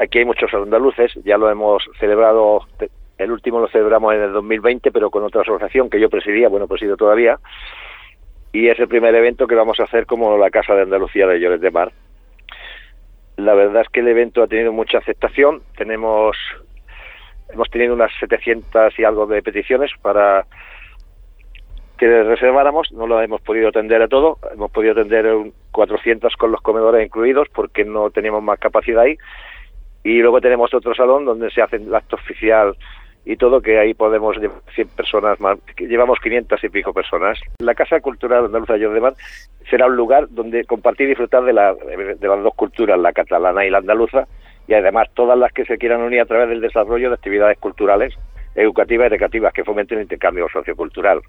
Aquí hay muchos andaluces, ya lo hemos celebrado, el último lo celebramos en el 2020, pero con otra asociación que yo presidía, bueno, presido todavía, y es el primer evento que vamos a hacer como la Casa de Andalucía de Llores de Mar. La verdad es que el evento ha tenido mucha aceptación, tenemos hemos tenido unas 700 y algo de peticiones para que reserváramos, no lo hemos podido atender a todo, hemos podido atender 400 con los comedores incluidos porque no teníamos más capacidad ahí y luego tenemos otro salón donde se hace el acto oficial y todo, que ahí podemos llevar 100 personas más, llevamos 500 y pico personas. La Casa Cultural Andaluza de Mar será un lugar donde compartir y disfrutar de, la, de las dos culturas, la catalana y la andaluza, y además todas las que se quieran unir a través del desarrollo de actividades culturales, educativas y recreativas que fomenten el intercambio sociocultural.